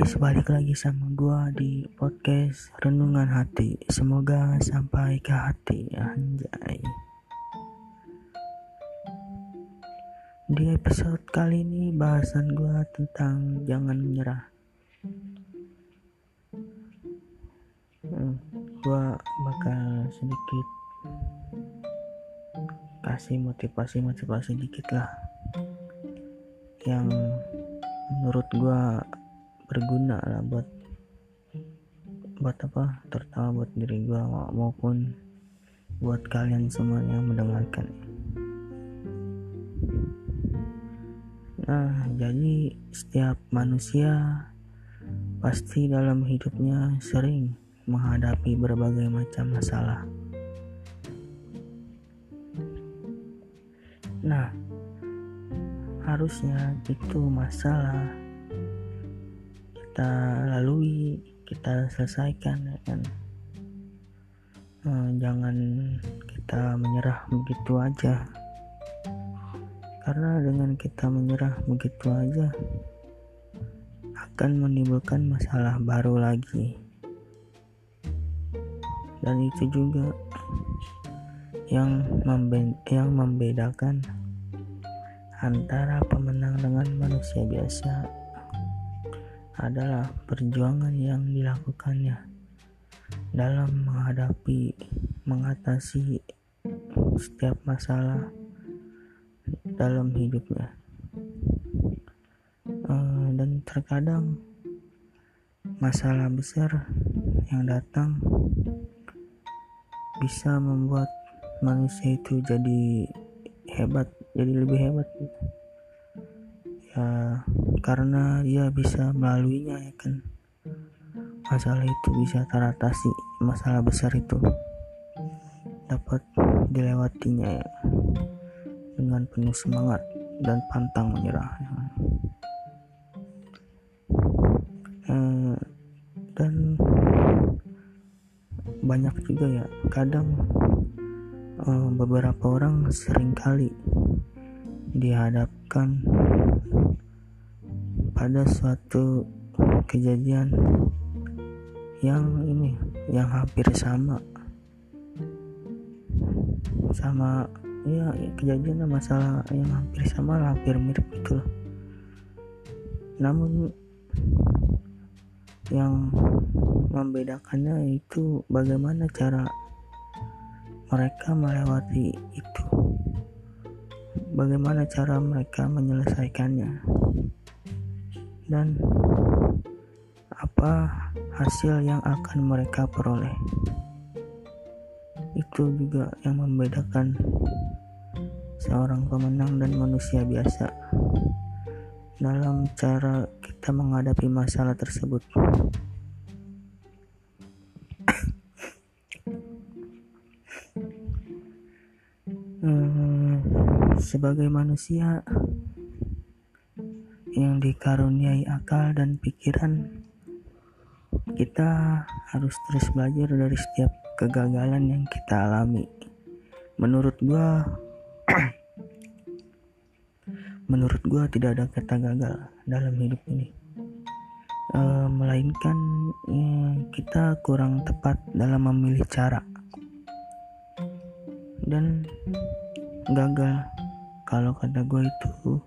guys, balik lagi sama gua di podcast Renungan Hati. Semoga sampai ke hati, anjay. Di episode kali ini bahasan gua tentang jangan menyerah. Hmm, gua bakal sedikit kasih motivasi-motivasi dikit lah yang menurut gua berguna lah buat buat apa terutama buat diri gua maupun buat kalian semua yang mendengarkan. Nah jadi setiap manusia pasti dalam hidupnya sering menghadapi berbagai macam masalah. Nah harusnya itu masalah kita lalui kita selesaikan ya kan. Hmm, jangan kita menyerah begitu aja. Karena dengan kita menyerah begitu aja akan menimbulkan masalah baru lagi. Dan itu juga yang membe yang membedakan antara pemenang dengan manusia biasa adalah perjuangan yang dilakukannya dalam menghadapi, mengatasi setiap masalah dalam hidupnya. Uh, dan terkadang masalah besar yang datang bisa membuat manusia itu jadi hebat, jadi lebih hebat. Ya, karena dia bisa melaluinya ya kan? Masalah itu bisa teratasi masalah besar itu dapat dilewatinya ya. Dengan penuh semangat dan pantang menyerah ya. eh, dan banyak juga ya. Kadang eh, beberapa orang sering kali dihadapkan pada suatu kejadian yang ini yang hampir sama. Sama ya kejadian masalah yang hampir sama hampir mirip gitu namun yang membedakannya itu bagaimana cara mereka melewati itu. Bagaimana cara mereka menyelesaikannya dan apa hasil yang akan mereka peroleh. Itu juga yang membedakan seorang pemenang dan manusia biasa dalam cara kita menghadapi masalah tersebut. Hmm, sebagai manusia, yang dikaruniai akal dan pikiran, kita harus terus belajar dari setiap kegagalan yang kita alami. Menurut gua, menurut gua tidak ada kata gagal dalam hidup ini, e, melainkan ya, kita kurang tepat dalam memilih cara dan gagal. Kalau kata gue itu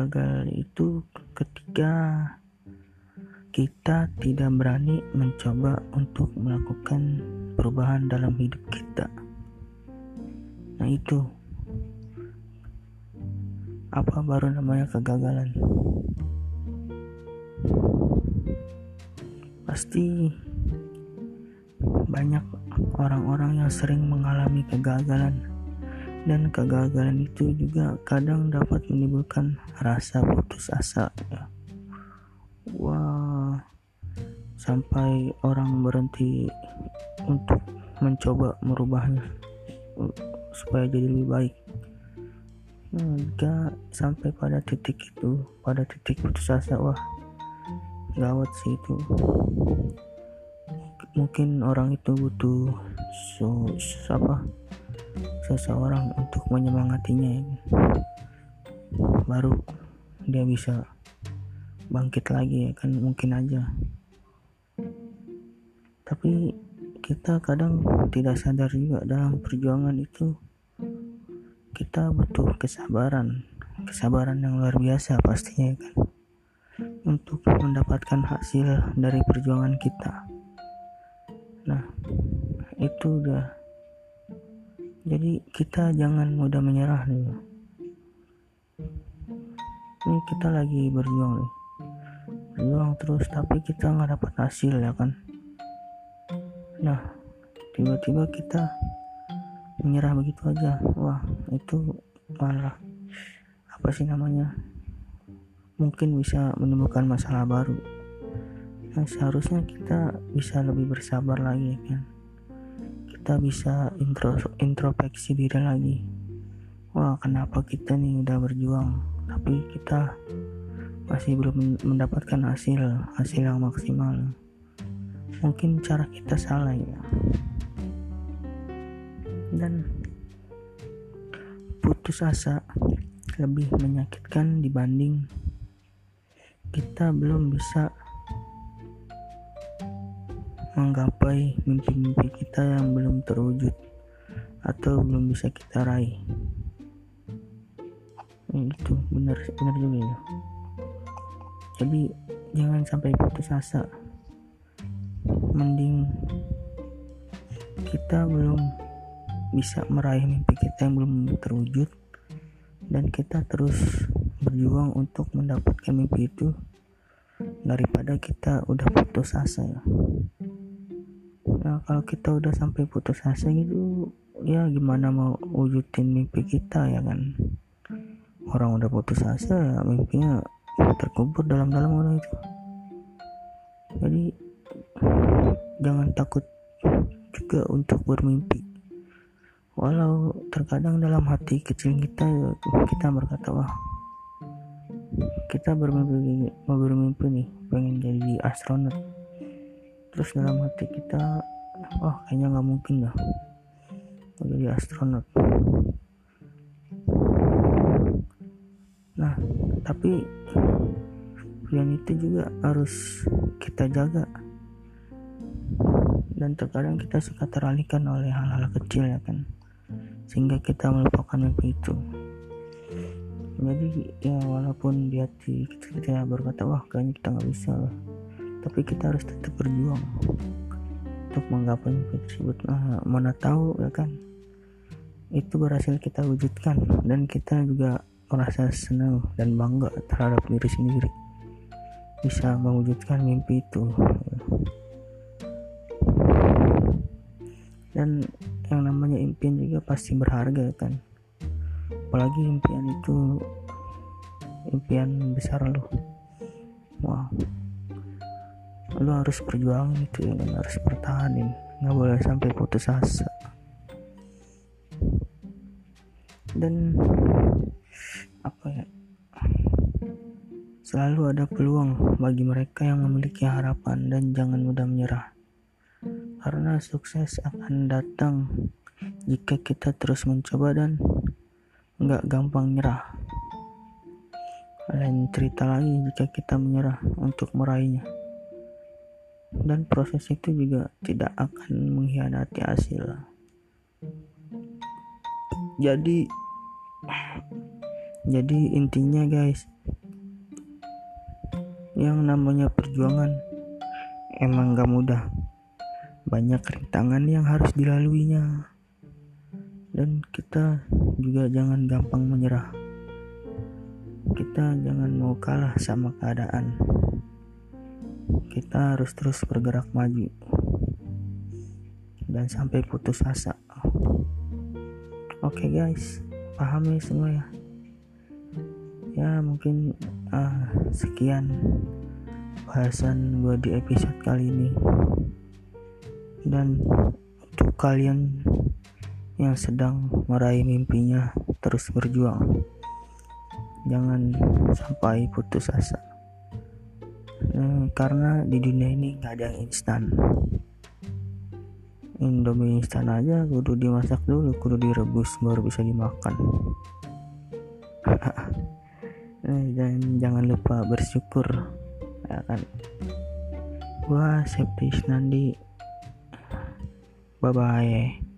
Gagal itu ketika kita tidak berani mencoba untuk melakukan perubahan dalam hidup kita. Nah, itu apa baru namanya kegagalan? Pasti banyak orang-orang yang sering mengalami kegagalan dan kegagalan itu juga kadang dapat menimbulkan rasa putus asa ya. wah sampai orang berhenti untuk mencoba merubahnya supaya jadi lebih baik enggak sampai pada titik itu pada titik putus asa wah gawat sih itu mungkin orang itu butuh so, apa seseorang untuk menyemangatinya ya. baru dia bisa bangkit lagi ya kan mungkin aja. Tapi kita kadang tidak sadar juga dalam perjuangan itu. Kita butuh kesabaran kesabaran yang luar biasa pastinya kan. Untuk mendapatkan hasil dari perjuangan kita. Nah itu udah jadi kita jangan mudah menyerah nih. Ini kita lagi berjuang nih. Berjuang terus tapi kita nggak dapat hasil ya kan? Nah tiba-tiba kita menyerah begitu aja. Wah itu malah apa sih namanya? Mungkin bisa menimbulkan masalah baru. Nah seharusnya kita bisa lebih bersabar lagi kan kita bisa intro, introspeksi diri lagi. Wah kenapa kita nih udah berjuang tapi kita masih belum mendapatkan hasil hasil yang maksimal. Mungkin cara kita salah ya. Dan putus asa lebih menyakitkan dibanding kita belum bisa menggapai mimpi-mimpi kita yang belum terwujud atau belum bisa kita raih. Itu benar benar juga ya. Jadi jangan sampai putus asa. Mending kita belum bisa meraih mimpi kita yang belum terwujud dan kita terus berjuang untuk mendapatkan mimpi itu daripada kita udah putus asa ya nah kalau kita udah sampai putus asa gitu ya gimana mau wujudin mimpi kita ya kan? Orang udah putus asa ya mimpinya terkubur dalam-dalam orang itu. Jadi jangan takut juga untuk bermimpi. Walau terkadang dalam hati kecil kita kita berkata wah kita bermimpi mau bermimpi nih pengen jadi astronot terus dalam hati kita wah kayaknya nggak mungkin mau jadi astronot. Nah tapi yang itu juga harus kita jaga. Dan terkadang kita suka teralihkan oleh hal-hal kecil ya kan? Sehingga kita melupakan mimpi itu. Jadi ya walaupun di hati kita, kita berkata wah kayaknya kita nggak bisa lah tapi kita harus tetap berjuang untuk menggapai mimpi tersebut. Nah, mana tahu ya kan? Itu berhasil kita wujudkan dan kita juga merasa senang dan bangga terhadap diri sendiri bisa mewujudkan mimpi itu. Dan yang namanya impian juga pasti berharga kan? Apalagi impian itu impian besar lo wow lo harus berjuang itu kan harus bertahanin nggak boleh sampai putus asa. Dan apa ya? Selalu ada peluang bagi mereka yang memiliki harapan dan jangan mudah menyerah. Karena sukses akan datang jika kita terus mencoba dan nggak gampang nyerah. Lain cerita lagi jika kita menyerah untuk meraihnya. Dan proses itu juga tidak akan mengkhianati hasil. Jadi jadi intinya guys yang namanya perjuangan emang gak mudah. Banyak rintangan yang harus dilaluinya. Dan kita juga jangan gampang menyerah. Kita jangan mau kalah sama keadaan kita harus terus bergerak maju. Dan sampai putus asa. Oke okay guys. Paham ya semua ya? Ya mungkin uh, sekian bahasan gue di episode kali ini. Dan untuk kalian yang sedang meraih mimpinya terus berjuang. Jangan sampai putus asa hmm, karena di dunia ini nggak ada yang instan. Indomie instan aja kudu dimasak dulu kudu direbus baru bisa dimakan. Eh, dan jangan lupa bersyukur ya kan? Gua Septi Nandi. Bye bye